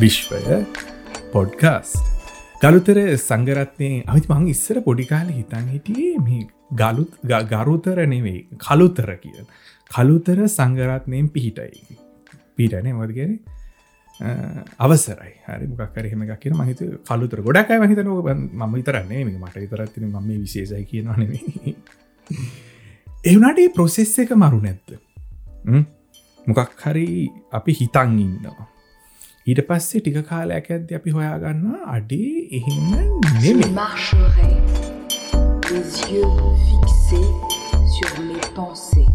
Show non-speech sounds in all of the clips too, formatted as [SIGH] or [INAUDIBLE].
විශ්වය පොඩ්කාස් ගලුතර සංගරත්නය අවිත් මං ඉස්සර පොඩිකාල හිතන් හිටියේ මේ ගලුත් ගරුතර නෙවෙයි කළුතර කිය කළුතර සංගරත්නයෙන් පිහිටයි. පිටනේ මොදගෙන අවසරයි. හරි මොකක්කර හෙම එකක් කියන මහිත කළුතර ගොඩක් අයි හිතන ම විතරන්නේ මට විතරත්තින ම විශේෂයි කියනවා නෙවෙයි. එවනට ප්‍රොසෙස් එක මරු නැත්ත මොකක් හරි අපි හිතන් ඉන්නවා. ඊට පස්සේ ටික කාලයක් ඇද අපි හොයාගන්න අඩේ එහෙම නෙමේ les yeux fixés sur mes pensées,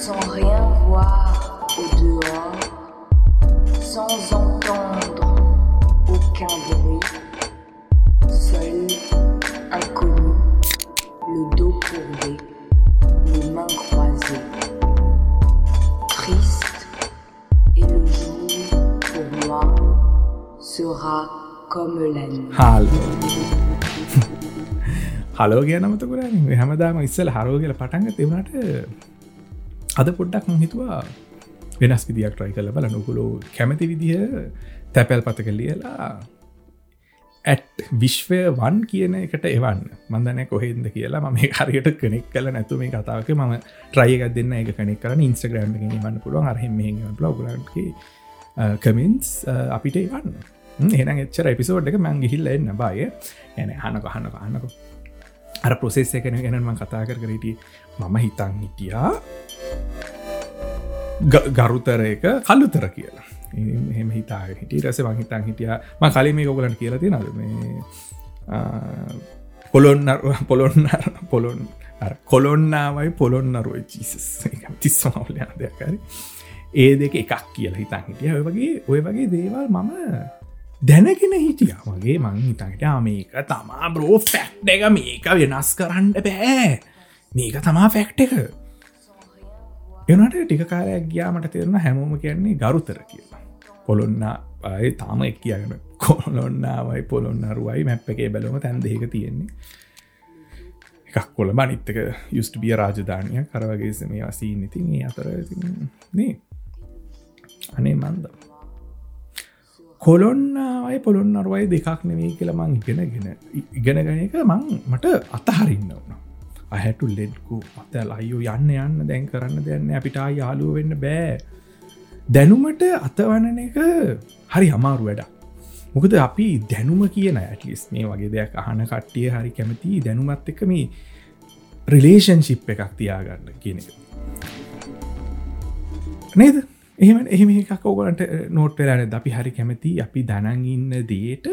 sans rien voir au dehors, sans entendre aucun bruit, seul, inconnu, le dos courbé, les mains sera comme la nuit. Hello කිය නමත කරන්න. හැමදාම ඉස්සල හරෝ කියල පටන්ග තිවුණට අද පොඩ්ඩක් හිතුවා වෙනස් විදියක් ට්‍රයි කල බල නොකුලෝ කැමති විදිහ තැපැල් පත කල්ලියලා ඇට් විශ්වය වන් කියන එකට එවන්න. මන්දනය කොහෙන්ද කියලා. ම හරියට කනෙක් කල නැතු මේ කතාවක ම ට්‍රයක දෙන්න එක කනෙක් කරන ඉන්ස්ට්‍රග්‍රම් වන්න පුළුවන්. අරහෙම ලොගලන්ගේ කමින්ස් අපිට එවන්න. එන එච්චර එපිසෝඩ් එක මං ගිහිල්ල එන්න බය. ඇන හනක හන්න කන්නකෝ අර ප්‍රොසෙස් එකන ගැනම කතා කර කරට මම හිතන් හිටියා ගරුතර එක කල්ලුතර කියලා. එහෙම හිතා හිට රස වන් හිතන් හිටිය ම කලින් මේ ගොගලන් කියලා තිනද මේ පොලොන්න පොලොන්න පොලොන් කොලොන්නාවයි පොලොන්නරුව චිසස් තිස්සමවල දෙයක්කරි ඒ දෙක එකක් කියලා හිතන් හිටිය. ඔය වගේ ඔය වගේ දේවල් මම දැනගෙන හිටිය. වගේ මං හිතට මේක තමා බ්‍රෝ ෆැක්් එක. මේක වෙනස් කරන්න බෑ. මේක තමා ෆැක්් එක. එනට ටික කාලයක් ගියාමට තෙරෙන හැමෝම කියන්නේ ගරුතර කියලා. පොළොන්න අය තාම එක් කියගෙන [LAUGHS] කොලොන්නාවයි පොළොන්නරුවයි මැප් එකේ බැලම තැන් දෙක තියෙන්නේ. එකක් කොළ බනිත්තක යුස්ට බිය රාජධානය කරවගේ මේ වසී ඉතින් ඒ අතර නේ. අනේ මන්දම් කොලොන්නාවයි පොළොන් අරුවයි දෙකක් නෙවේ කියලා මං ඉගෙනගෙන ඉගෙනගෙන එක මං මට අතහරින්න වුණ අහැටු ලෙඩ්කු අතල් අයෝ යන්න යන්න දැන් කරන්න දෙන්න අපිටා යාලුව වෙන්න බෑ. දැනුමට අතවනන එක හරි අමාරු වැඩ මොකද අපි දැනුම කියන ඇටලිස් මේ වගේ දෙයක් අහන කට්ටිය හරි කැමති දැනුමත් එක මේ රිලේෂන්ශිප් එකක් තියාගන්න කියන එක. නේද? එහම එහෙම එකක් ඕගලන්ට නෝට් වෙලාන අපි හරි කැමති අපි දැනන් ඉන්න දේට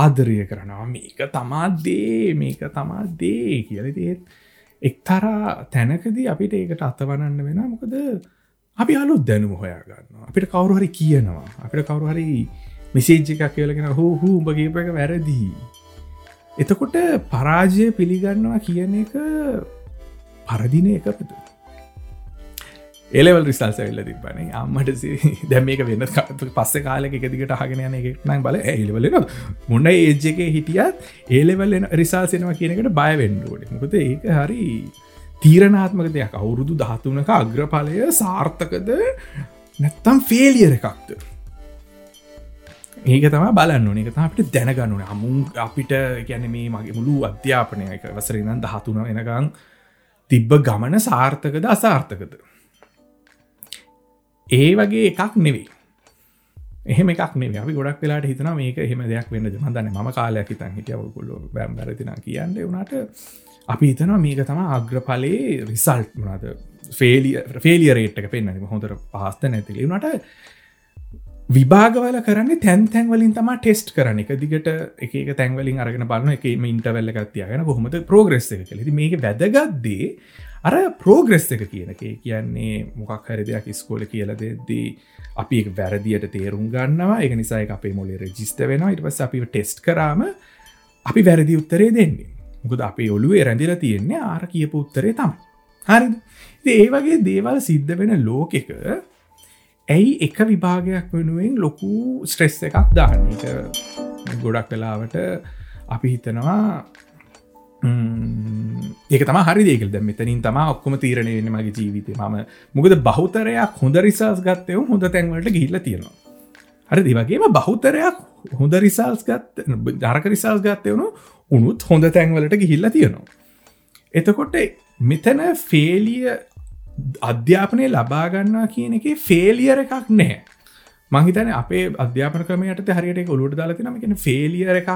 ආදරය කරනවා. මේක තමාදේ මේක තමාදේ කියල. දේත් එක්තරා තැනකදී අපිට ඒකට අතවනන්න වෙන මොකද අපි අලුත් දැනුම හොයාගන්න අපිට කවරු හරි කියනවා. අපිට කවරු හරි මෙසේජ් එකක් කියලගෙන හෝ හූ උඹගේප එක වැරදිී. එතකොට පරාජය පිළිගන්නවා කියන එක පරදින එකපතු එලවල් රිසල් සැල්ල තිබන අම්මට දැම මේක වෙන්න පස්ස කාලක එකදිකට හගෙන යන එකනක් බල එලවලන මුන්න ඒජ්ජක හිටියත් ඒලෙවල් රිසාසෙනවා කියනකට බයවෙන්ඩුවට මොකද ඒක හරි තීරණාත්මක දෙයක්. අවුරුදු දහතුනක අග්‍රඵලය සාර්ථකද? නැත්තම් ෆේලියර එකක්ද? ඒක තම බලන්න එක අපිට දැනගන්නුන හමුන් අපිට ගැන මේ මගේ මුළු අධ්‍යාපනය එක වසරනම් දහතුන වෙනකං තිබ්බ ගමන සාර්ථකද අසාර්ථකද? ඒ වගේ එකක් නෙවෙයි. එහෙම එකක් නේ අපි ගොඩක් වෙලාට හිතන මේක එහෙම දෙයක් වෙන්න මදන්න ම කාලයක් හිතන් හිටියවකුල්ලො බැම් බැරතින කියන්න වුණට අපි හිතනවා මේක තම අග්‍රඵලේ රිසල්ට් මනද ෆේලිය ෆේලිය රේට්ක පෙන්න්න හොඳර පහස්ත නැතිලි. වනට විභාගවල කරන්න තැන් තැන්වලින් තම ටෙස්ට් කරන එක දිගට එක තැන්වලින් අරගෙන බලන්න එකම ඉන්ටවල්ල ගත්තියගෙන කොහොමද ප්‍රෝග්‍රෙස් එක කලෙති මේක වැදගත්දේ අර ප්‍රෝග්‍රෙස් එක කියනකේ කියන්නේ මොකක් හරි දෙයක් ස්කෝල කියල දෙද්දී අපි වැරදියට තේරුම් ගන්නවා. එක නිසා අපේ මොලේ රජිස්ට වෙන ඉට පස් අපි ටෙස්ට් කරාම අපි වැරදි උත්තරේ දෙන්නේ. මොකද අපේ ඔළුවේ රැඳිල තියෙන්නේ ආර කියපු උත්තරේ තම හරි ඒ වගේ දේවල් සිද්ධ වෙන ලෝක එක ඇයි එක විභාගයක් වෙනුවෙන් ලොකු ස්ට්‍රෙස් එකක් දාන්න? එක ගොඩක් වෙලාවට අපි හිතනවා ඒක තම හරි දේකල් ද මෙතනින් තම ඔක්කොම තීරණය වෙන මගේ ජීවිතය ම මොකද බෞතරයක් හොඳ රිසාස් ගත්තයව හොඳ තැන්වලට ගිල්ල තියෙනවා. අර දිවගේම බහුතරයක් හොඳ රිසල්ස් ගත් ජරක රිසල්ස් ගත්තයවුණු උනුත් හොඳ තැන්වලට ගිහිල්ල තියෙනවා. එතකොට මෙතන ෆේලිය අධ්‍යාපනය ලබාගන්නවා කියන එක ෆේලියර එකක් නෑ මහිතන අපේ අධ්‍යාපන ක්‍රමයට හරියට ඔලුට දාලතිනම කියෙන ෆේලියර එකක්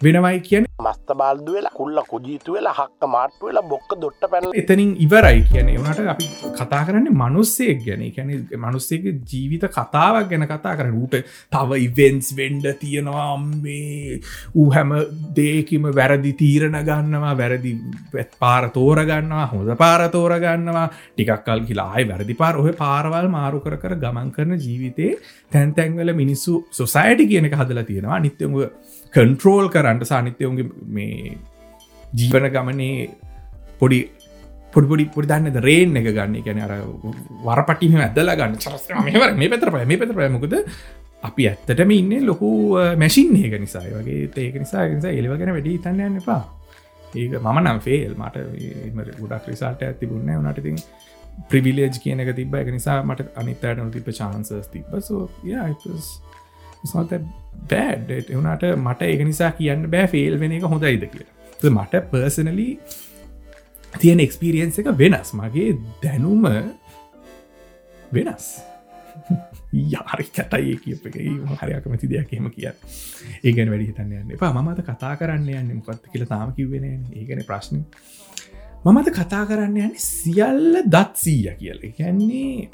වෙනවයි කියන මස්ත බාල්දු වෙලා කුල්ල කුජීතු වෙලා හක්ක මාට්ටු වෙලා බොක්ක දොට්ට පැල එතනින් ඉවරයි කියන වනට අපි කතා කරන්නේ මනුස්සෙක් ගැන. කැන මනුස්සේක ජීවිත කතාවක් ගැන කතා කරන ඌට තව ඉවෙන්ස් වෙන්ඩ තියෙනවා අම්මේ. ඌ හැම දේකිම වැරදි තීරණ ගන්නවා වැරදි පාර තෝරගන්නවා හොඳ පාර තෝරගන්නවා ටිකක්කල් කියලායි වැරදි පාර ඔහ පාරවල් මාරු කර කර ගමන් කරන ජීවිතේ තැන්තැන්වල මිනිස්සු සොසයිටි කියන එක හදලා තියෙනවා. නිත්‍යම කන්ට්‍රෝල් කරන්නට සානිත්‍යයුන්ගේ මේ ජීවන ගමනේ පොඩි පොඩිපොඩි පොඩි දන්නද? රේන් එක ගන්න. ගැන අර වරපටිම ඇදල ගන්න. චරස්ම මේවර මේ පෙතර පය මේ පෙතර පයමකද අපි ඇත්තටම ඉන්න ලොකු මැසින් ඒක නිසායි වගේ ඒක නිසා නිසා එලිවගෙන වැඩි තන්නයන්න එපා. ඒක මම නම් ෆේල් මට ගොඩක් රිසාල්ට ඇතිබුන්න වනට තින් ප්‍රිවිලේජ් කියන එක තිබ එක නිසා මට අනිතයට නොතිබ චාන්සස් තිබ සෝ බෑඩ් එවනට මට ඒක නිසා කියන්න බෑ ෆෙල් වෙන එක හොඳයිද කියලා. මට පර්සනලි තියෙන එක්ස්පිරියන්ස එක වෙනස්. මගේ දැනුම වෙනස්. [LAUGHS] යාරි කටයි කියප එක. හරයක් මති දෙයක් එම කිය ඒගැන වැඩි හිතන්න යන්න එපා. මමත කතා කරන්න යන්න මොකත් කියල තාම කිවෙන ඒගැන ප්‍රශ්න. මමත කතා කරන්න යන්න සියල්ල දත් සීය කියල. ගැන්නේ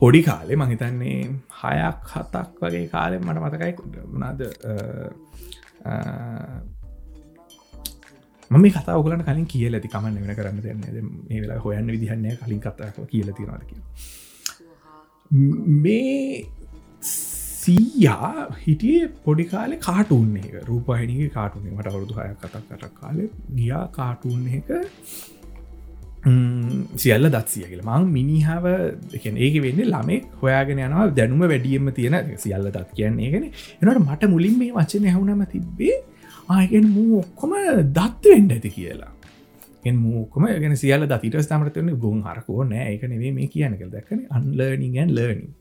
පොඩි කාලෙ මහිතන්නේ හයක් හතක් වගේ කාලෙ මට මතකයි. වනාද මම කතා ඔගලන කලින් කියල ඇති කමන්න වෙන කරන්න දෙන්න මේ වෙලා හොයන්න විදිහන්නේ කලින් කතාව කියල තිනවාද මේ සීයා හිටිය පොඩි කාලෙ කාටුන් එක. රූපහිනිගේ කාටුනේ මට අවුදු හය කතක් කට කාලෙ ගියා කාටුන් එක. සියල්ල දත්සිය කියල. මං මිනිහාව ඒක වෙන්න ළමෙක් හොයාගෙන යනවා දැනුම වැඩියම තියෙන සියල්ල දත් කියන්නේ. ගෙන එනට මට මුලින් මේ වචන හැවුනම තිබ්බේ ආයගෙන් මූ ඔක්කොම දත්ත වෙන්ඩ ඇති කියලා. මූකම ගෙන සියල දතිට ස්ථමටන ගුන් හරකෝ නෑ. එක නෙවේ මේ කියනක දැක්කන. අන්ලර්නිගෙන් ලර්නිින්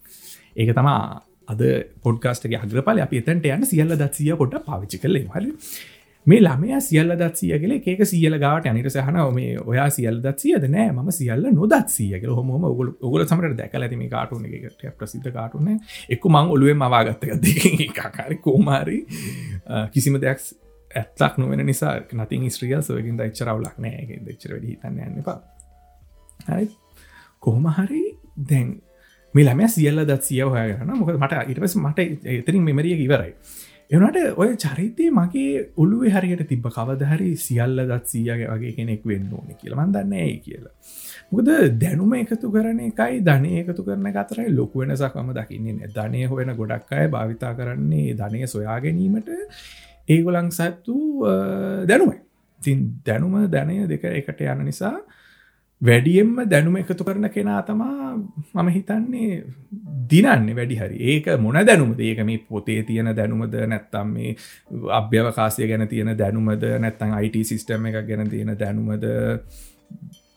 ඒක තමා අද පොඩ්කාස්ටගේ අග්‍රපල අප එතන්ට යන්න සියල්ල දත්සිය පොට පාවිචි කලේ හල මේ ළමය සියල්ල දත්සිය කියල ඒක සියල ගාවට අනිට සහන මේ ඔයා සියල් දත්සියද නෑ ම සියල්ල නොදත්සිය කියල. හොම ඔගුල ඔගුල සමට දැකල ඇතිම කාටුන එකට. ප්‍රසිද්ධ කාටුන එක්ක මං ඔලුවෙන් මවාගත්තක දෙ කාකාරි කෝමාරි කිසිම දෙයක් ඇත්තක් නොවෙන නිසා නතින් ස්ත්‍රියල් සොයකින් දච්චරවලක් නෑ. දෙච්චර වැඩි හිතන්න යන්න එපා. හරි. කොහොම හරි දැන් මේ ළම සියල්ල දත් සිය හයගන්න මොක මට ඉටපස මට එතරින් මෙමරිය ඉවරයි. එනට ඔය චරිතය මගේ ඔළුවේ හරියට තිබ කවදහරි සියල්ල දත් සීයගේ වගේ කෙනෙක් වෙන්න ඕන කියලමන් දන්න ඇයි කියලා. මුකද දැනුම එකතු කරන එකයි ධනය එකතු කරන අතරයි ලොකු වෙනසක්ම දකින්නේ ධනය හොෙන ගොඩක් අය භාවිතා කරන්නේ ධනය සොයා ගැනීමට. ඒගොලං සත්තු දැනුමයි. තින් දැනුම දැනය දෙක එකට යන නිසා වැඩියෙන්ම දැනුම එකතු කරන කෙනා තමා මම හිතන්නේ දිනන්න වැඩි හරි. ඒක මොන දැනුමද? ඒක මේ පොතේ තියෙන දැනුමද? නැත්තම් මේ අභ්‍යවකාසය ගැන තියෙන දැනුමද? නැත්තං අයිට සිිස්ටම එක ගැන තියෙන දැනුමද?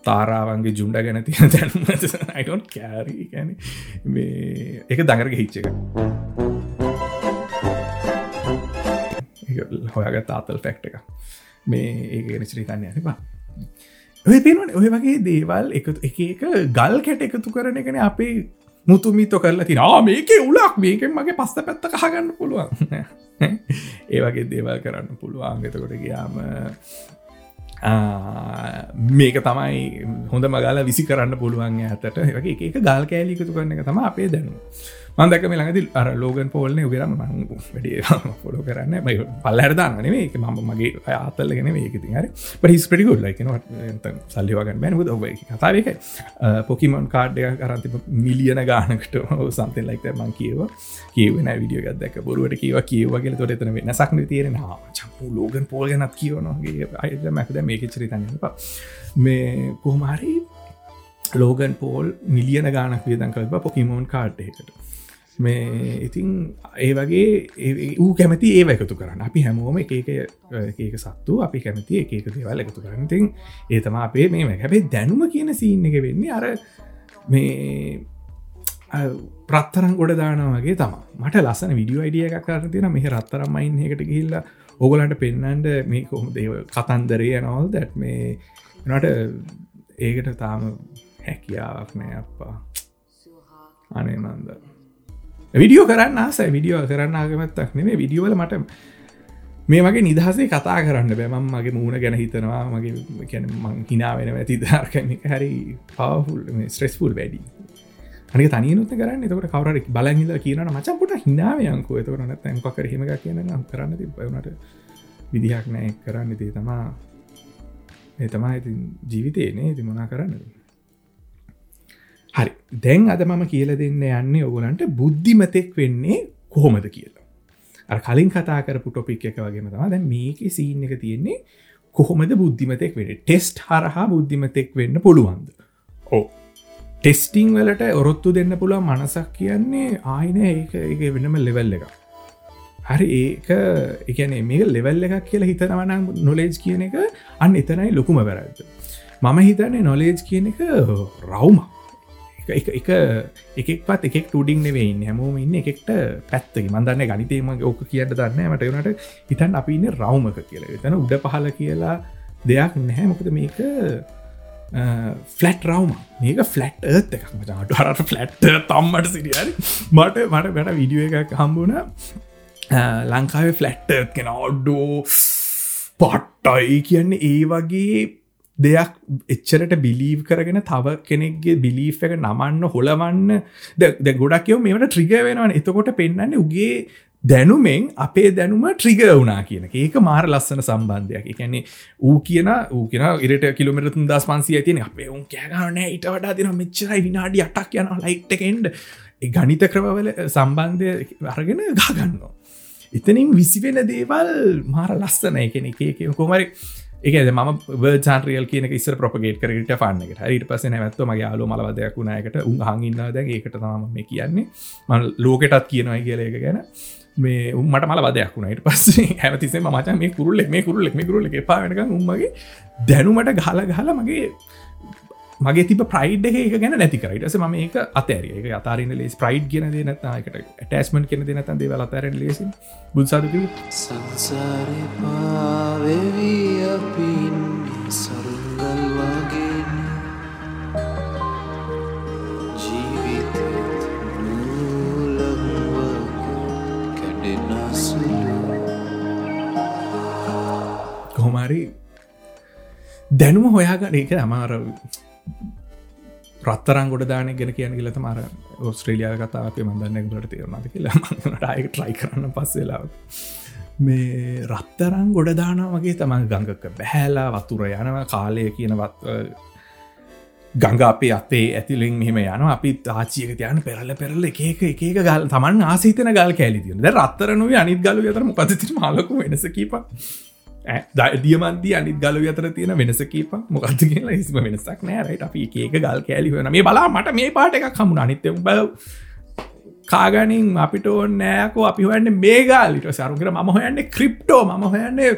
තාරාවන්ගේ ජුන්ඩ ගැන තියෙන දැනුමද? අයිටොන් කෑරී ගැන මේ එක දඟරග හිච්ච එක. හොයාග තාතල් ෆෙක්ට එක මේ ඒක නිශ්‍රීතන්න යනිපා ඔය තියෙනවන ඔය වගේ දේවල් එක එක එක ගල් කැට එකතු කරන එකන අපේ මුතුමිතො කරලා තින මේක උලක්. මේකෙන් මගේ පස්ස පැත්ත කහගන්න පුළුවන්. [LAUGHS] ඒ වගේ දේවල් කරන්න පුළුවන්. එතකොට ගයාම මේක තමයි හොඳ මගල විසි කරන්න පුළුවන් ඇතට වගේ එක ගල් කෑලිකතු කරන එක තම අපේ දැනු මන්දක මේ ළඟති අර ලෝගන් පෝල්න උගරම මං වැඩ පොලෝ කරන්න පල්ලරදාන්න නේ එක මම මගේ අතල්ලගෙන මේකති හරි. පහිස් පිටිකුල් ලයිකන සල්ලිවගන්න බැනකුද ඔබ කතාවක පොකිමොන් කාඩ්ඩය කරන්ති මිලියන ගානකට සම්තෙන් ලයික මං කියව කියවන විඩියෝ ගදක බොරුවට කියව කියවගේ තොට එතන වෙන සක්න තේරෙන චපු ලෝගන් පෝල් ගැනත් කියවනගේ අයිද මැකද මේක චරිතන්න මේ කොහමාරි ලෝගන් පෝල් මිලියන ගානක් වියදන් කල්බ පොකිමෝන් කාඩ්ඩයකට මේ ඉතින් ඒ වගේ ඌ කැමති ඒ එකතු කරන්න. අපි හැමෝම එක ඒක සත්තු අපි කැමති එක දේවල් එකතු කරන්න. තින් ඒතම අපේ මේ හැබේ දැනුම කියන සීන්න එක වෙන්නේ අර මේ ප්‍රත්තරම් ගොඩ දානවගේ තම මට ලස්සන විඩියෝ අයිඩිය එකක් කර තින මෙහ රත්තරම් මයින් එකට ගිහිල්ල ඔගලන්ට පෙන්නන්ට මේ කොහොම දේව කතන්දරය නවල් දැත් මේ නට ඒකට තාම හැකියාවක් නෑ අප්පා. අනේ නන්ද විඩියෝ කරන්න ආස විඩියෝ කරන්න ආගමත්තක් නෙේ විඩියෝල මට මේ වගේ නිදහසේ කතා කරන්න බෑමම් මගේ මූුණ ගැන හිතනවා මගේ කැන මං හිනා වෙන ඇති ධර්කන හරි පවෆුල් ස්ට්‍රෙස්ෆුල් වැඩි. අනි තනියනුත් කරන්න. එතකට කවර බලහිල කියන මචපුට හිනාවයංකෝ එතකට නැත ඇමකර හිමක කියන නම් කරන්න තිබනට විදිහක් නෑ කරන්න. ති තමා එතමා ඉති ජීවිතයනේ ති මොනා කරන්න හරි. දැන් අද මම කියල දෙන්න යන්නේ ඔගලන්ට බුද්ධිමතෙක් වෙන්නේ කොහොමද කියලා. කලින් කතා කරපු ටොපික් එක වගේම තම දැ මේක සීන් එක තියෙන්නේ කොහොමද බුද්ධිමතෙක් වෙන ටෙස්ට් හරහා බුද්ධිමතෙක් වෙන්න පුළුවන්ද? ඕ ටෙස්ටිං වලට ඔරොත්තු දෙන්න පුළුව මනසක් කියන්නේ ආයන ඒක ඒ වෙනම ලෙවල් එක හරි ඒක එකන මේ ලෙවල් එකක් කියලා හිතනවනම් නොලේජ් කියන එක අන්න එතනයි ලොකුම වැරද්ද. මම හිතන්නේ නොලේජ් කියන එක රවුමක්. එක එකක්වත් එකෙක් ටඩික් නෙවෙයින්න හැමෝම ඉන්න එකට පැත්තක මන්දන්න ගනිතේම ඕක කියන්න දන්න මට වනට හිතන් අපි ඉන්න රවමක කියලා. තැන උඩ පහල කියලා දෙයක් නැහැ. මොකද මේක ෆලට් රවම මේක ෆලට් ඒත් එකක්. මට හරට ෆලට් තම්මට සිරියරි. මට මට බැට විඩියෝ එකක් හම්බුණ. ලංකාවේ ෆලට්ටත් කෙන ඔඩ්ඩෝ පට්ටයි කියන්නේ ඒ වගේ දෙයක් එච්චරට බිලීව් කරගෙන තව කෙනෙක්ගේ බිලී් එක නමන්න හොලවන්න. ද ගොඩක් යව මේට ට්‍රිග වෙනවන. එතකොට පෙන්න්න උගේ දැනුමෙන් අපේ දැනුම ට්‍රිග වුනා කියන ඒක මාර ලස්සන සම්බන්ධයක්. එකැනෙ ඌ කියන ඌ කියෙන ඉරට කිලමිරතුන් දස් පන්සිය තියන අපේ උන් කෑගන ඉට වඩා දින මෙච්චරයි විනාඩි අටක් යන ලයිට් එකෙන්ඩ ගනිත ක්‍රමවල සම්බන්ධය අරගෙන ගාගන්නවා එතනින් විසිවෙන දේවල් මාර ලස්සන එකන එක. කොමරි ඒකද ම ජාන්රියල් කියන ඉස්සර ප්‍රපගේට කරට ෆන්න එක හරිට පස නැත්ව මගේ යාලු මලවදයක් වුණනායකට උන් හඟන්න දැ ඒකට තම මේ කියන්නේ. මල් ලෝකෙටත් කියනවයි කියල එක ගැන මේ උමට මල වදයක් වුණට පස්සේ [LAUGHS] හැමතිසේ මචන් මේ kuruල්ලෙක් මේ kuruල්ලෙක් මේ kuruල්ල එක පාවෙනක උන්මගේ දැනුමට ගහල ගහල මගේ මගේ තිබ ප්‍රයිඩ් එක ගැන නැති කරයිටස ම ඒක අතෑරිය. එක අතාරන්න ලෙස්. ප්‍රයිඩ් ගෙන දේ නතකට ටස්මන් කෙන දෙ නතන් දේවල අතරෙන් ලෙසි. බුත්සාදක සංසාරය පාවෙවී අපින් සරුංගල් වගේ ජීවිත කොහොමරි දැනුම හොයාගන්න. ඒක අමාර රත්තරන් ගොඩ දාන ගෙන කියන කියලත මර ඔස්ට්‍රේලියයා කතා අපේ මන්දන්න ගලට තේරනද කියලා. ටයි ට්‍රයි කරන්න පස්සෙලාව මේ රත්තරන් ගොඩ දාන වගේ තමන් ගඟක බැහැලා වතුර යනව කාලය කියනවත් ගඟ අපේ අතේ ඇතිලින් මෙම යන අපි ආචියක යන පෙරල පෙරල එකක එක ගල් තමන් ආසිතන ගල් කෑලිතියන ද රත්තරනුව අනිත් ගලු යතර මොකදති මාලකු වෙනස කීප දියමන්දී අනිත් ගලු අතර තියෙන වෙනස කීප මොකක්ද කියලා හිස්ම වෙනසක් නෑරයිට අපි ඒක ගල් කෑලි වෙන මේ බලා මට මේ පාට එකක් හමුණ අනිත්‍ය බල කාගනින් අපිට නෑකෝ අපි හොයන්න මේ ගාලිට සරුකර ම හොයන්න ක්‍රිප්ටෝ ම හොයන්නේ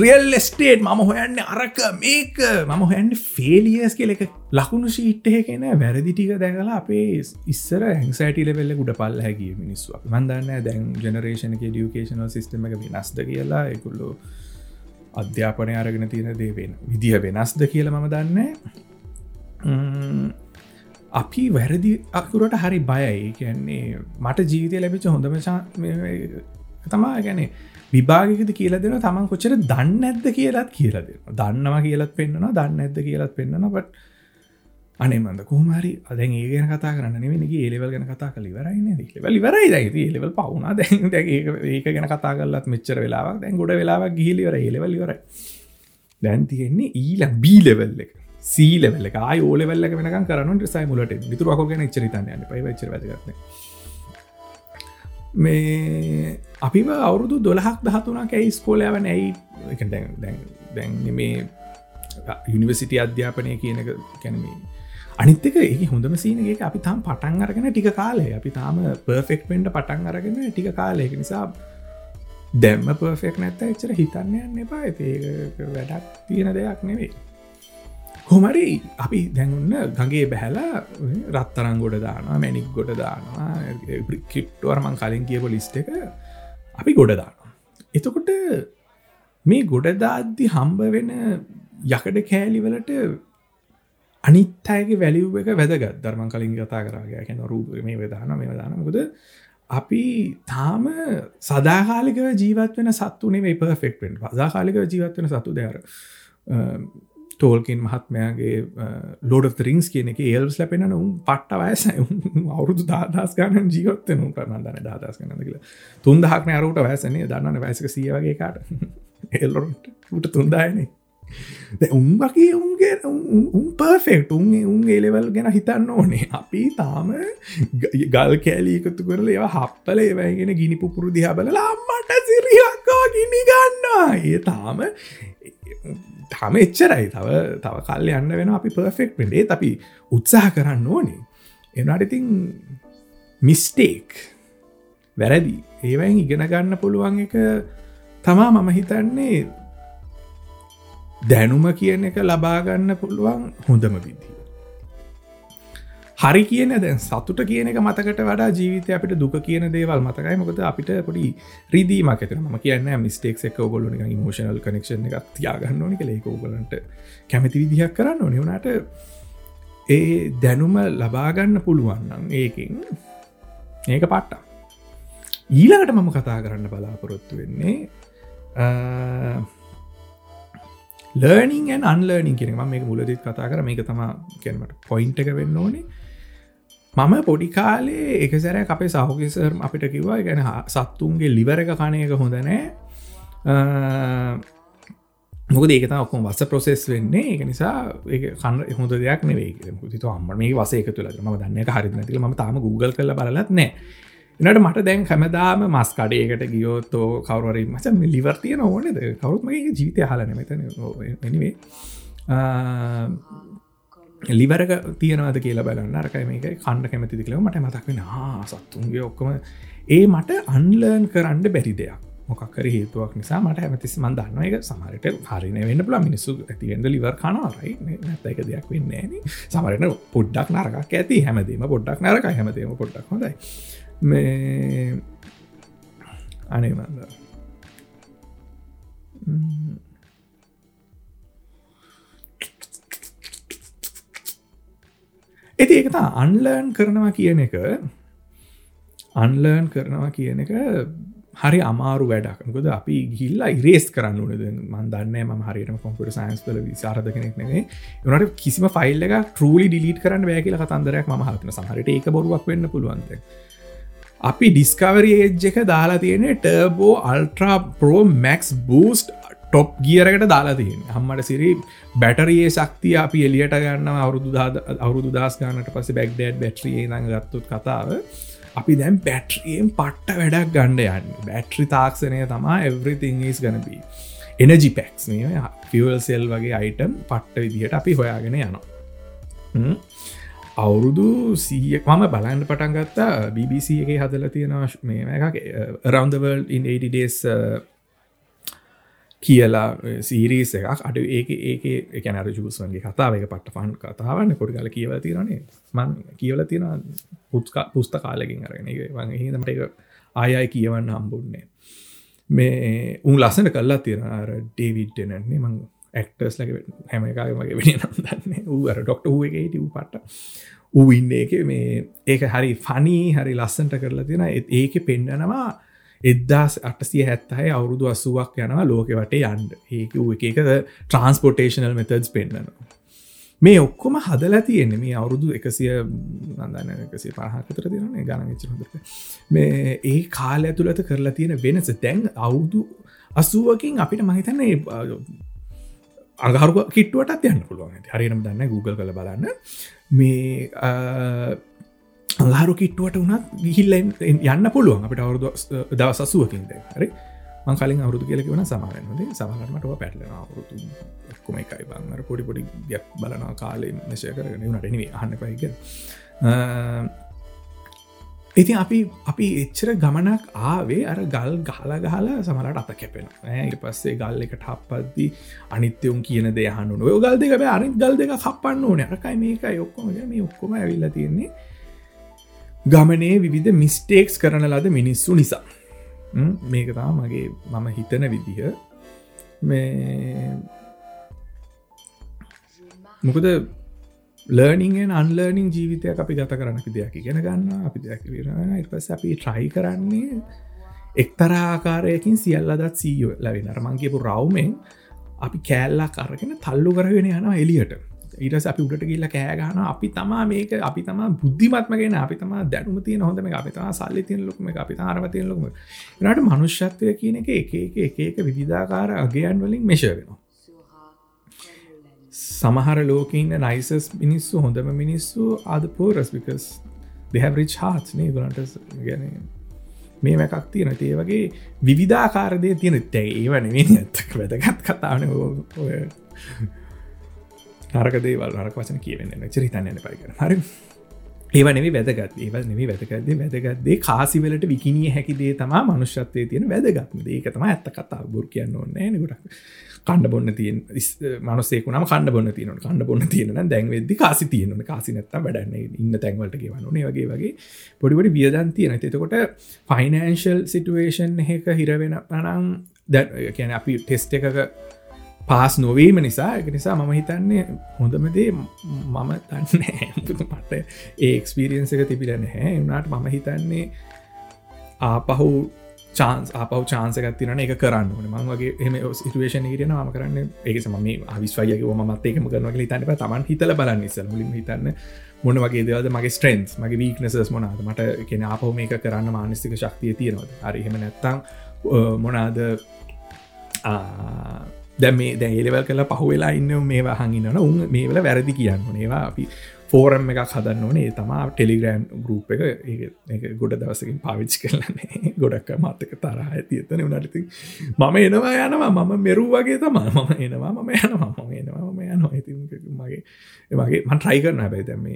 රියල් ස්ටේට් මම හොයන්න අරක මේක. මම හොයන්න ෆේලියස් කෙල එක. ලකුණු ශීට්ටය කෙන වැරදිටික දැකලා අපේ ඉස්සර හැන්සයිටල වෙල්ල ගුඩ පල් හැකිය මිනිස්සු මන්දන්න දැන් ජනරේෂණ ඩියුකේෂනල් සිිටම එක වෙනස්ද කියලා එකුල්ලෝ අධ්‍යාපනය අරගෙන තියෙන දේවෙන විදිහ වෙනස්ද කියල මම දන්න අපි වැරදි අකුරට හරි බයයි. කියන්නේ මට ජීවිතය ලැබිච හොඳම තමා ගැනේ විභාගකද කියල දෙන තමන් කොච්චර දන්න ඇද කියලත් කියල දෙන දන්නවා කියලත් පෙන්න්නවා දන්න ඇද කියලත් පෙන්න්නනට අනමද කොහමරි අද ඒ ගැන කතා කරන්න නෙවෙනගේ ඒලෙවල් ගැන කතා කල වරයින්න ලෙවල් වරයි දැති ඒලෙවල් පවුණ දැන් ඒක ගැන කතා කරලත් මෙච්චර වෙලාවක් දැන් ගොඩ වෙලාවක් ගිහිලිවර ඒලෙවල් වරයි දැන් තියෙන්නේ e ඊල බීලෙවල් එක. සීලෙවල එක. ඕලෙවල්ල වෙනක කරන සයි මුලට විතුරක් ගැන චරිතන්න පයි චර වැදගත්න මේ අපිම අවුරුදු දොළහක් දහතුනක් ඇයි ස්කෝලයාවන ඇයි දැන් මේ යුනිවසිටි අධ්‍යාපනය කියනක කැනීම අනිත්තක ඒ හොඳම සීනගේ අපි තාම් පටන් අරගෙන ටික කාලේ අපි තාම පර්ෆෙක්් පෙන්ට පටන් අරගෙන ටික කාලයක නිසා දැම්ම පර්ෆෙක් නැත්ත එච්චර හිතන්න යන්න එපා. ඒ වැඩක් තියෙන දෙයක් නෙවෙයි. හොමරි අපි දැන්න්න ගගේ බැහැලා රත්තරං ගොඩ දානවා මැනික් ගොඩ දානවා කිප්ටුවර්මන් කලින් කියප ලිස්ට එක අපි ගොඩ දානවා. එතකොට මේ ගොඩදාද්දි හම්බ වෙන යකඩ කෑලිවලට අනිත්තයගේ වැලිව් එක වැදගත්. ධර්මන් කලින් කතා කරගේ කැන රූප මේ වෙදාන මේ දානකොද අපි තාම සදාකාලික ජීවත් වෙන සත්තුනේ මේ පර්ෆෙක්ටෙන් සදාකාලික ජීවත් වෙන සතු දෙර තෝල්කින් මහත්මයාගේ ලෝඩ රිංස් කියන එක ඒල්ස් ලැපෙන උන් පට්ට වයස අවුරුදු දාදස් ගන්න ජීවත්වන කරනදන දාදස් කන්න කියල. තුන්දහක්න අරුට වැසනේ දන්නන වැසක සිය වගේ කාට. එල්ලොට ට තුන්දායනේ. උන්වගේ උන්ගේ උන් පර්ෆෙක්ට උන්ගේ උන් ඒලෙවල් ගැන හිතන්න ඕනේ. අපි තාම ගල් කෑලීකතු කරල ඒවා හප්පල ඒවයිගෙන ගිනි පුපුරු දිහා බල අම්මට සිරියක්කෝ ගිනි ගන්නවා ඒ තාම තාම එච්චරයි. තව තව කල් යන්න වෙන අපි පර්ෆෙක්් වෙන්ඩේ අපි උත්සාහ කරන්න ඕනේ. එනට ඉතින් මිස්ටේක් වැරදි. ඒවයින් ඉගෙන ගන්න පුළුවන් එක තමා මම හිතන්නේ දැනුම කියන එක ලබාගන්න පුළුවන් හොඳම විදි හරි කියන දැන් සතුට කියන එක මතකට වඩා ජීවිතය අපිට දුක කියන දේවල් මතකයි. මොකද අපිට පොඩි රීදීමක් ඇතන ම කියන්න මිස්ටේක් එක ගොලු මෝෂනල් කනෙක්ෂන් එක තියාගන්න ඕනි කළ ඒකෝගලන්ට කැමති විදිහක් කරන්න ඕනි. වුණට ඒ දැනුම ලබාගන්න පුළුවන්නම් ඒකින් ඒක පට්ටා ඊළඟට මම කතා කරන්න බලාපොරොත්තු වෙන්නේ ලර්නිං අන්ලර්නිින් කියෙන මේ මුලදිත් කතා කර. මේක තම කියනට පොයින්ට එක වෙන්න ඕනේ. මම පොඩි කාලේ එක සැර අපේ සහෝකිසර් අපිට කිවවා ගැන සත්තුන්ගේ ලිවර එක කණයක හොඳනෑ මොක ඒකත ඔක්කොම වස ප්‍රොසෙස් වෙන්නේ. එක නිසා ඒ කන්න හොඳ දෙයක් නෙවේ ති අම්ම මේ වසේක තුළ ම දන්න හරිනතිල ම තාම Google කල බලත් නෑ. එනට මට දැන් හැමදාම මස් කඩයකට ගියෝත්තෝ කවරරි මච ලිවර්තියන ඕනෙද? කවරුත්මගේ ජීවිතය හලන මෙතන. ලිවරක තියනවද කියලා බලන්න. අරකයි මේක කණ්ඩ කැමති කලව මට මතක්වෙන සත්තුන්ගේ ඔක්කොම. ඒ මට අන්ලර්න් කරන්න බැරි දෙයක්. මොකක්කර හේතුවක් නිසා මට හැමතිස් මන්දන්න එක සමරට හරින වෙන්න පුල මිනිස්සු ඇතිවෙන්ද ලිවර් කනවරයි නැතක දෙයක් වෙන්නේ සමරට පොඩ්ඩක් නරකක් ඇති. හැමදීම පොඩ්ඩක් නරක හැමදීම පොඩ්ඩක් හොඳයි. මේ අනේමන්ද ඇති එකතා අන්ලර්න් කරනවා කියන එක. අන්ලර්න් කරනවා කියන එක හරි අමාරු වැඩක්කද අපි ගිල්ල ඉරේස් කරන්න නද මන්දන්න ම හරිම කොම්පට සයින්ස් පල විසාරධ කෙනෙක් නේ එනට කිසිම ෆයිල් එක ටරලි ඩිලිට කරන්න වැෑකිල කතන්දරයක් ම හතන සහරට ඒක බොරුවක් වෙන්න පුළුවන්ද අපි ඩිස්කවරි ඒජ් එක දාලා තියෙන turbo ultra power max boost top ගියරකට දාලා තියෙන් හම්මට සිරි බැටරයේ ශක්තිය අපි එලියට ගන්න අවුරුදු අවුරුදු දස් ගන්නට පස බැක්ඩඩ් බැට්‍රිය ඟ ගත්තුත් කතාව. අපි දැම් බැට්‍රියෙන් පට්ට වැඩක් ගණ්ඩ යන්න. බැට්‍රි තාක්ෂණය තමා everything's gonna be energy packs fuel cell වගේ අයිටම් පට්ට විදිහට අපි හොයාගෙන යනවා. අවුරුදු සීයක් මම බලන්න පටන් ගත්තා BBC එක හදල තියෙන මේ එකක් රවන්දවල් ඉන් 80 ඩේස් කියලා සීරීස එකක්. අඩු ඒක ඒක එකන ජූස්වන්ගේ කතාවක පට පන් කතාවන්න කොඩි කල කියව තිරනේ මන් කියවල තියෙන පුත්ක පුස්ත කාලකින් අරගෙන එක වගේ හිදමට එක ආයයි කියවන්න හම්බුන්නේ මේ උන් ලස්සන කල්ලා තියෙන අර ඩේවිඩ් එනන්නේ මං ඇක්ටර්ස් ලක හැම එකගේ වගේ වෙන නම් දන්නේ ඌර ඩොක්ට හුව එක හිටව පට්ට. ඌ ඉන්න එක මේ ඒක හරි ෆනී හරි ලස්සන්ට කරලා තියෙන ඒක පෙන්ඩනවා එදදාස් අටසිය හැත්තහයි අවුරුදු අසුවක් යනවා ලෝක වටේ යන්ඩ ඒක එක එක ට්‍රන්ස්පොටේෂනල් මෙතඩස් පෙන්න්නනවා මේ ඔක්කොම හදලා තියෙන්නේ මේ අවුරුදු එකසිය නදන්න එකසිය පහකතර තිරන ගන හොඳට. මේ ඒ කාල ඇතුළත කරලා තියෙන වෙනස. තැන් අවුදු අසුවකින් අපිට මහිතන්නේ අගහරු කිට්ටුවටත් යන්න පුළුවන්. හරිනම් දන්න Google කළ බලන්න. මේ අංහාරු කිට්ටුවට වනත් ගිහිල්ල යන්න පුළුවන්. අපිට අවුරුදු දවස් අසුවකින්ද හරි? මං කලින් අවුරුදු කියලක වන සමාරන්නද සමහරමටව පැටලෙන අවුරුතු ඔක්කොම එකයි. බංර පොඩි පොඩි ගැප් බලනවා කාලෙ නශය කරගෙන නටනවේ අහන්න පයික ඉතින් අපි අපි එච්චර ගමනක් ආවේ අර ගල් ගහල ගහලා සමරට අත කැපෙන ඒ පස්සේ ගල් එකට හප්පද්දි අනිත්‍යවුන් කියන දෙයහනු ඔය ගල් දෙක අනිත් ගල් දෙක කපන්න ඕන. අරකයි මේක ඔක්කොම. මේ ඔක්කොම ඇවිල්ල තියෙන්නේ ගමනේ විවිධ මිස්ටේක්ස් කරන ලද මිනිස්සු නිසා. මේක තා මගේ මම හිතන විදිහ. මේ මොකද ලර්නිින්ගෙන් අන්ලර්නිින් ජීවිතයක් අපි ගත කරන අපි දෙයක් ඉගෙන ගන්න අපි දෙයක් වෙන පස අපි ට්‍රයි කරන්නේ එක්තරාකාරයකින් සියල්ල දත් සීයෝ ලැවෙන අරමංගේපු රවමෙන් අපි කෑල්ලා කරගෙන තල්ලු කරගෙන යනවා එලියට ඊටස අපි උඩට ගිල්ල කෑගහන අපි තමා මේක අපි තම බුද්ධිමත්මගෙන අපි තම දැනුම තිය හොඳම අපි තම සල්ලි තියන ලොකම අපි තාරමතිය ලොකම නට මනුෂ්‍යත්වය කියන එක එක එක එක විධාකාර අගයන් වලින් මෙෂ වෙනවා. සමහර ලෝකන්න නයිසස් මිනිස්සු හොඳම මිනිස්සු අද පෝරස් විකස් දෙහැරිච් හාත්නේ ගලන්ට ගැන මේ මැකක් තියෙන ඒ වගේ විවිධාකාරදය තියෙන තැ ඒවන ඇත්තක් වැදගත් කතාවන. නරකදේවල් නරක වචන කියවෙන්න චරිතන්නන්න පරිකර හරි. ඒව නෙවි වැදගත්. ඒව නෙවි වැදගත්දේ වැදගත්දේ කාසිවලට විකිනිය හැකිදේ තම මනුෂ්‍යත්වය තියෙන වැදගත්ම ඒක තම ඇත්ත කතා බුර කියන්න ඕන්න ගොඩක්. කණ්ඩ බොන්න තියෙන් මනසේකුනම කණ්ඩ බොන්න තියන කණ්ඩ බොන්න තියෙන දැන් වෙදදි කාසි තියන කාසි නැත්තම් වැඩන්න ඉන්න තැන්වලට ගෙවන්නේ වගේ වගේ පොඩිපොඩි වියදන් තියෙන එතකොට ෆයිනන්ශල් සිටුවේෂන් එක හිරවෙන පනම් දැ කියන අපි ටෙස්ට එකක පාස් නොවීම නිසා එක නිසා මම හිතන්නේ හොඳමදේ මම තන්න මට ඒ එක්ස්පිරියන්ස එක තිබිල නැහැ. වනාට මම හිතන්නේ ආපහු චාන්ස් අපව චාන්සකත් තිරන එක කරන්න මං වගේ එම සිටුවේෂන හිරෙන ම කරන්න ඒක සම මේ අවිස්වයක මත් ඒකම කරනක හිතන්න තමන් හිතල බලන්න ඉසල් මුලින් හිතන්න මොන වගේ දෙවද මගේ ස්ට්‍රන්ස් මගේ වීක්නසස් මොනාද මට කෙන අපහ මේක කරන්න මානස්තික ශක්තිය තියෙනවද? අරිහෙම නැත්තං මොනාද දැ මේ දැ ඒලෙවල් කලා පහවෙලා ඉන්න මේවා හඟින්නන උන් මේවල වැරදි කියන්න ඒවා අපි ෆෝරම් එකක් හදන්න ඕනේ. තමා ටෙලිග්‍රෑම් ගරුප් එක. ගොඩ දවසකින් පාවිච්චි කරලන්නේ [LAUGHS] ගොඩක් මත්තක තරහ ඇතියතන නටති මම එනවා යනවා. මම මෙරු වගේ තමා [LAUGHS] මම එනවා මම යනවා මම එනවා ම යනවා. ඇති මගේ මගේ මන් ට්‍රයි කරන බැයි දැම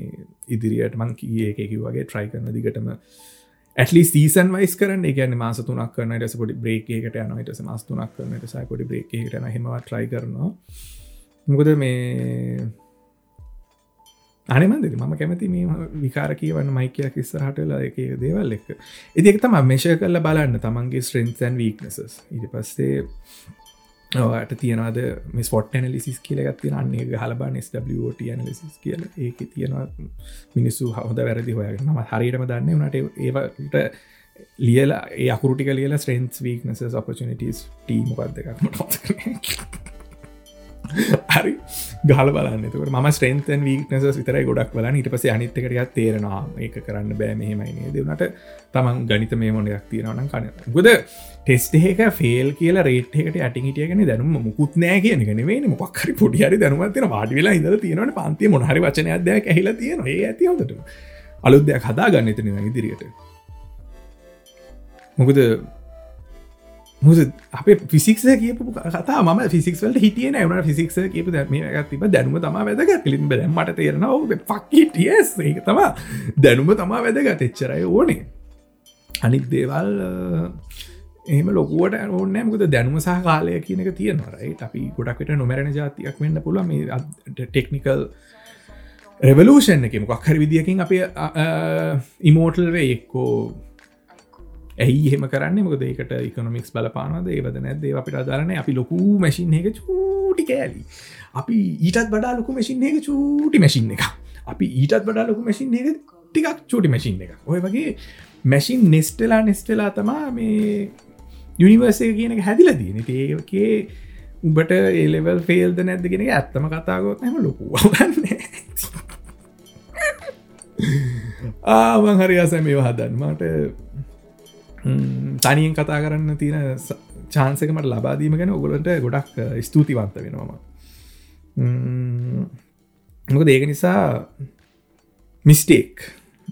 ඉදිරියට මං කිය එකකි වගේ ට්‍රයි කරන දිගටම ඇටලි සීසන් වයිස් කරන්න. ගැන මාස තුනක් කරන ටස පොඩි බ්‍රේකේකට යන ටස මස් තුනක් කරන සයි පොඩි බ්‍රේකට හෙම ට්‍රයි කරනවා. මොකද මේ අනමන්ද ම කැමති මේ විකාර කියවන්න මයිකයක් ඉස්සරහටලා එක දේවල් එක් ඉතික් තම මේෂ කල්ල බලන්න තමන්ගේ ස්ට්‍රෙන්න්සන් වීක්නසස් ඉති පස්සේ ට තියනද මේ ස්පොට් ඇනලිසිස් කියලගත් තියන්නේ හලබා ස්ට ඇනලිසිස් කියල. ඒක තියෙනවා මිනිස්සු හොද වැරදි හොයගෙන. ම හරිටම දන්න වනට ඒවට ලියලා ඒ අකුරටික ලියල ස්ට්‍රෙන්ස් වීක්නස ඔපචනිටස් ටීමොකක්ද එකක්? හරි. ගල බලන්න. තුකට ම ස්ට්‍රේන්තන් වීනස විතරයි ගොඩක් බල ඊට පස අනිත්තකටයක් තේරෙනවා ඒක කරන්න බෑ මෙහෙමයිනේ දෙවනට තමන් ගනිත මේ මොනයක් තියෙනවන කන. ගොද ටෙස්ටේක ෆේල් කියල රේට්කට ඇටිහිටියගෙන දැනුම මුකුත් නෑ කියන නෙවේ මොක්හරි පොඩිහරි දැනුවත්තින වාඩි වෙලා ඉඳල තියෙනවන. පන්තිය මොහරි වචනයක්දයක් ඇහිලා තියෙන ඒ ඇති හොඳට අලුද්දයක් හදා ගන්න එතන ඉදිරියට. මොකද මුද අප ෆිසික්ස කියපු කතා ම ෆිසික්වලට හිටිය නවන ෆිසික්ස කියපු දැම තිබ දැනුම තම වැදගත්. කලින් බැ මට තේරන ෆක්ටස් ඒක තම දැනුම තමා වැදගත්. එච්චරයි ඕනේ. අනික් දේවල් එහම ලොකුවට ඕනෑමකද දැනුම සහ කාලය කියනක තියෙනවරයි අපි ගොඩක්ට නොමරණ ජාතියක් වෙන්න පුළ මේ ටෙක්නිකල් රෙවලූෂන් එක මොකක් හරි විදිියකින් අප ඉමෝටල් වේ එක්කෝ ඇයි එහෙම කරන්න? මොකද ඒකට ඉකොනොමික්ස් බලපානද ඒවද නැද අපිට අදාරන අපි ලොකු මැසින් එක චූටි කෑලි. අපි ඊටත් බඩා ලොකු මැසින් එක චූටි මැසින් එක අපි ඊටත් බඩා ලොකු මැසින් එක ටිකක් චූටි මැසින් එක ඔය වගේ මැසින් නෙස්ටලා නෙස්ටලා තමා මේ යුනිවර්සය කියන එක හැදිල තියෙන ඒකේ උඹට ඒලෙවල් ෆේල්ද නැද්දගෙන ඇත්තම කතාගොත් හම ලොකුවන්න ආවන් හරි අස මේ හදන් මට තනියෙන් කතා කරන්න තියෙන චාන්සකමට ලබාදීම ගැන ඔගොලට ගොඩක් ස්තුතිවන්ත වෙනවාම මොක ඒක නිසා මිස්ටේක්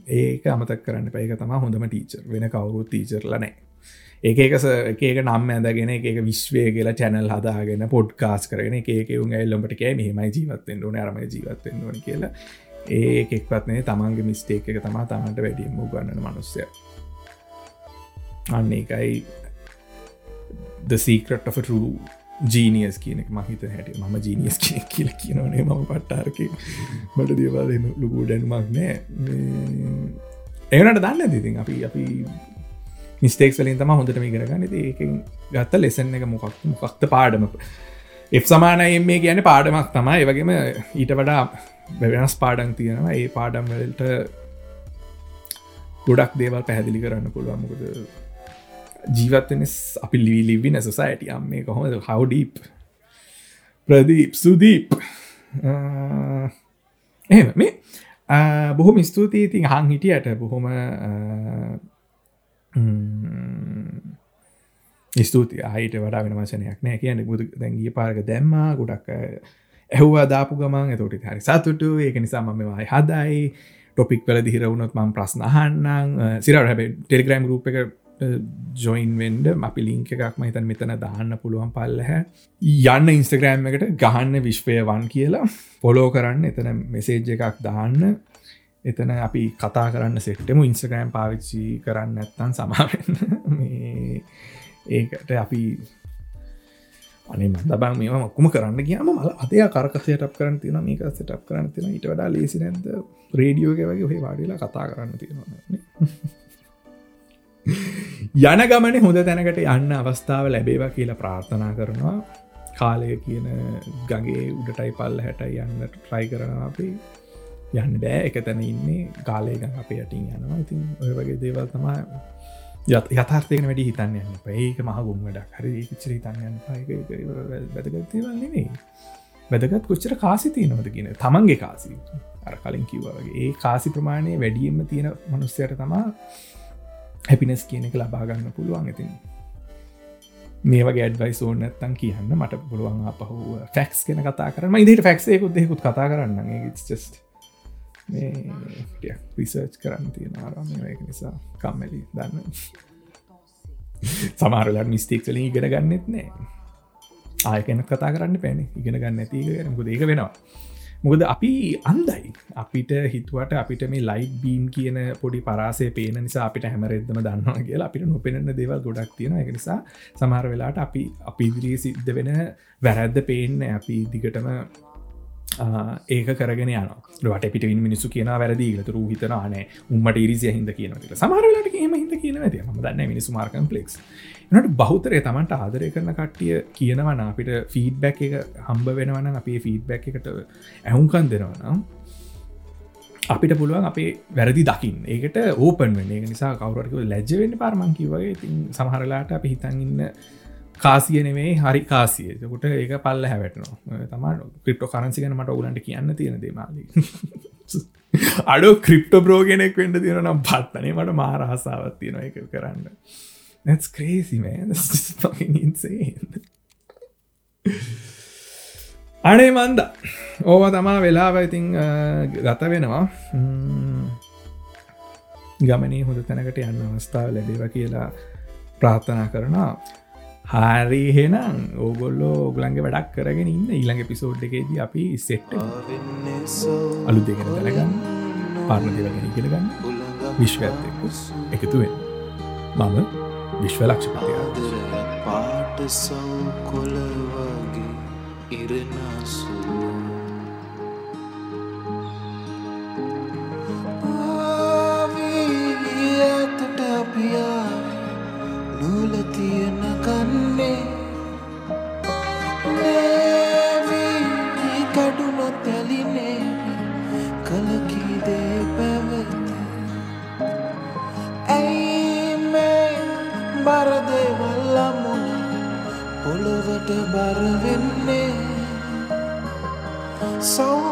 ඒක අමතක් කරන්න පැක තම හොඳම ටීචර් වෙන කවුරු තීචරලනෑ ඒකස ඒක නම් ඇදගෙන එක විශ්වය කියලා චැනල් හදාගෙන පොඩ්කාස් කරන ඒක උන් ඇල්ලොට කෑ මෙහෙමයි ජීවත්තෙන් ඕන අරම ජීවත්තෙන් ඕන කියලා. ඒ එක්වත්නේ තමන්ගේ මිස්ටේක් එක තමා තමන්ට වැඩියම ගන්නන මනුස්සය. අන්න එකයි the secret of a true genius කියනෙක් මහිත හැට. ම ජීනියස් කියෙ කියල කියනවනේ මම පට්ටාරක. මට දේවාද ලොකු ඩැන්මක් නෑ. ඒනට දන්න දිතින් අපි අපි මිස්ටේක් වලින් තම හොඳට මේ කරගන්න ඒක ගත්ත ලෙසන් එක මොකක් මොකක්ත පාඩම? එ සමානය මේ කියන පාඩමක් තමයි. වගේම ඊට වඩා වෙනස් පාඩන් තියෙනවා. ඒ පාඩම් වලට ගොඩක් දේවල් පැහැදිලි කරන්න පුළුවන්. මොකද ජීවත්වෙන අපි ලී ලිවින සොසයිට අම් මේ කොහොමද? හවඩීප් ප්‍රදීප් සුදීප්. එහෙම මේ බොහොම ස්තුතියි. ඉතින් හං හිටියට බොහොම ස්තුති අහිට වඩා වෙන වචනයක් නෑ. කියන්න බුදු දැන්ගිය පාරක දැම්මා ගොඩක් ඇහවා දාපු ගමන්. එතෝට හරි සතුටු. ඒක නිසා මම වායි හදයි. ටොපික් වල දිහිරවුණොත් මම් ප්‍රශ්නහන්නම් සිරට හැබ ටෙලිග්‍රම් රූප එක ජොයින් වෙන්ඩ අපි ලිංක එකක්ම හිතන් මෙතන දාන්න පුළුවන් පල්ලහැ. යන්න ඉන්ස්ටග්‍රෑම් එකට ගහන්න විශ්වයවන් කියලා. පොලෝ කරන්න එතන මෙසේජ් එකක් දාන්න. එතන අපි කතා කරන්න සෙට්ටම. ඉන්ස්ටග්‍රෑම් පාවිච්චි කරන්න ඇත්තන් සමාවෙන්න. [LAUGHS] ඒකට අපි අනේ මදබං මේම මක්කුම කරන්න කියම මල අතය කරකසයටක් කරන්න තින මේක සටක් කරන්න තින ඉට වඩා ලේසි නැද රේඩියෝග වගේ ඔහේ වාඩිලා කතා කරන්න තියෙනවා. [LAUGHS] යන ගමන හොඳ තැනකට යන්න අවස්ථාව ලැබේවා කියලා ප්‍රාර්ථනා කරනවා. කාලය කියන ගගේ උඩටයි පල්ල හැට යන්න ට්‍රයි කරනවා අපි. යන්න බෑ එක තැන ඉන්නේ. කාලයක අප යටින් යනවා. ඉතින් ඔය වගේ දේවල් තමා යථර්ථයන වැඩි හිතන්න යන්න ඒක මහ ගුම් වැඩක්. හරි චර හිතන්න වැදගත්තේවල් නෙමේ වැදගත් කොච්චර කාසි තියනවද කියන තමන්ගේ කාසි. අර කලින් කිව්වගේ ඒ කාසි ප්‍රමාණය වැඩියම්ම තියෙන මනුස්සයට තමා හැපිනස් කියන එක ලබාගන්න පුළුවන් ඉතින්. මේ වගේ ඇඩවයි සෝන් ඇත්තන් කියන්න මට පුළුවන් අපහු ෆැක්ස් කෙන කතා කරම ඉදිට ෆැක්සේකුත් දෙකුත් කතා කරන්න just රිසර්ච් කරන්න තියෙන ආරම එක නිසා කම්මලි දන්න. සමාරලට මිස්තේක් වලින් ඉගෙන ගන්නෙත් නෑ. ආයකන කතා කරන්න පැන ඉගෙන ගන්න ඇතික කරමුද ඒක වෙනවා. මොකද අපි අන්දයි අපිට හිතුවට අපිට මේ ලයි් බීම් කියන පොඩි පරාසය පේන නිසා අපිට හැමරෙද්දම දන්නවා කියලා අපිට නොපෙනෙන දේවල් ගොඩක් තියෙන එක නිසා සමහර වෙලාට අපි අපි ඉදිරී සිද්ධ වෙන වැරැද්ද පේන්න. අපි දිගටම ඒක කරගෙන යන ට පිට මිනිසු කියන වැරදි ලතු හිතනනේ උම්මට ඉරිසිය හිද කියන සමහරලට ඒම හිද කියන ද ම දන්න මිනිසු මාර්කම් පලෙක්ස් නට බෞතරය තමන්ට ආදරය කරන කට්ටිය කියනවන අපිට ෆීඩ්බැක් එක හම්බ වෙනවන අපේ ෆීඩ්බැක් එකට ඇහුන්කන් දෙනවනම් අපිට පුළුවන් අපේ වැරදි දකිින් ඒකට ඕපන් වෙන නිසා කවරක ලැජ්වෙන්න පාර්මංකි වගේ. ඉතින් සමහරලාට අපි හිතන්ඉන්න කාසිය නෙමේ හරි කාසිය. කොට ඒක පල්ල හැවැටනවා. තම ක්‍රිප්ටෝ කරන්සිගෙන මට ඔගුලන්ට කියන්න තියෙන දේමාලි [LAUGHS] අඩෝ ක්‍රිප්ට බ්‍රෝගෙනෙක් වෙන්ඩ තියෙන නම් පත්තනේ මට මාරහසාවත් තියෙන එක කරන්න. නැස් ක්‍රේසිමේ අනේ මන්ද. ඕව තමා වෙලාව ඉතිං ගත වෙනවා. ගමනේ හොඳ තැනකට යන්න අවස්ථාව ලැබේව කියලා ප්‍රාර්ථනා කරනවා. හරි හෙනම් ඕගොල්ලෝ ඔගලන්ගේ වැඩක් කරගෙන ඉන්න. ඊළඟ පිසෝඩ් එකේදී අපි සෙට් අලු දෙගෙන දැනගන්න පාර්ණ දෙවගෙන ඉගෙනගන්න විශ්වඇත් එකතුවෙන් මම විශ්ව ලක්ෂපතිය. පාට සව් කොලවගේ ඉරනසු ආවිඇතට ഇഷ്ട പറവെന്നെ സൗ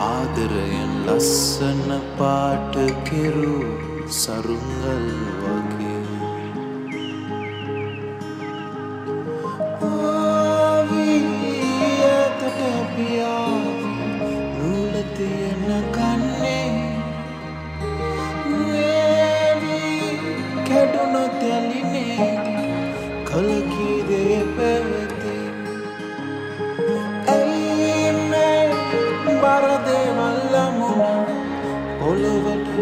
ආදරයෙන් ලස්සන පාට කෙරූ සරුංගල් වගේ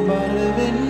but living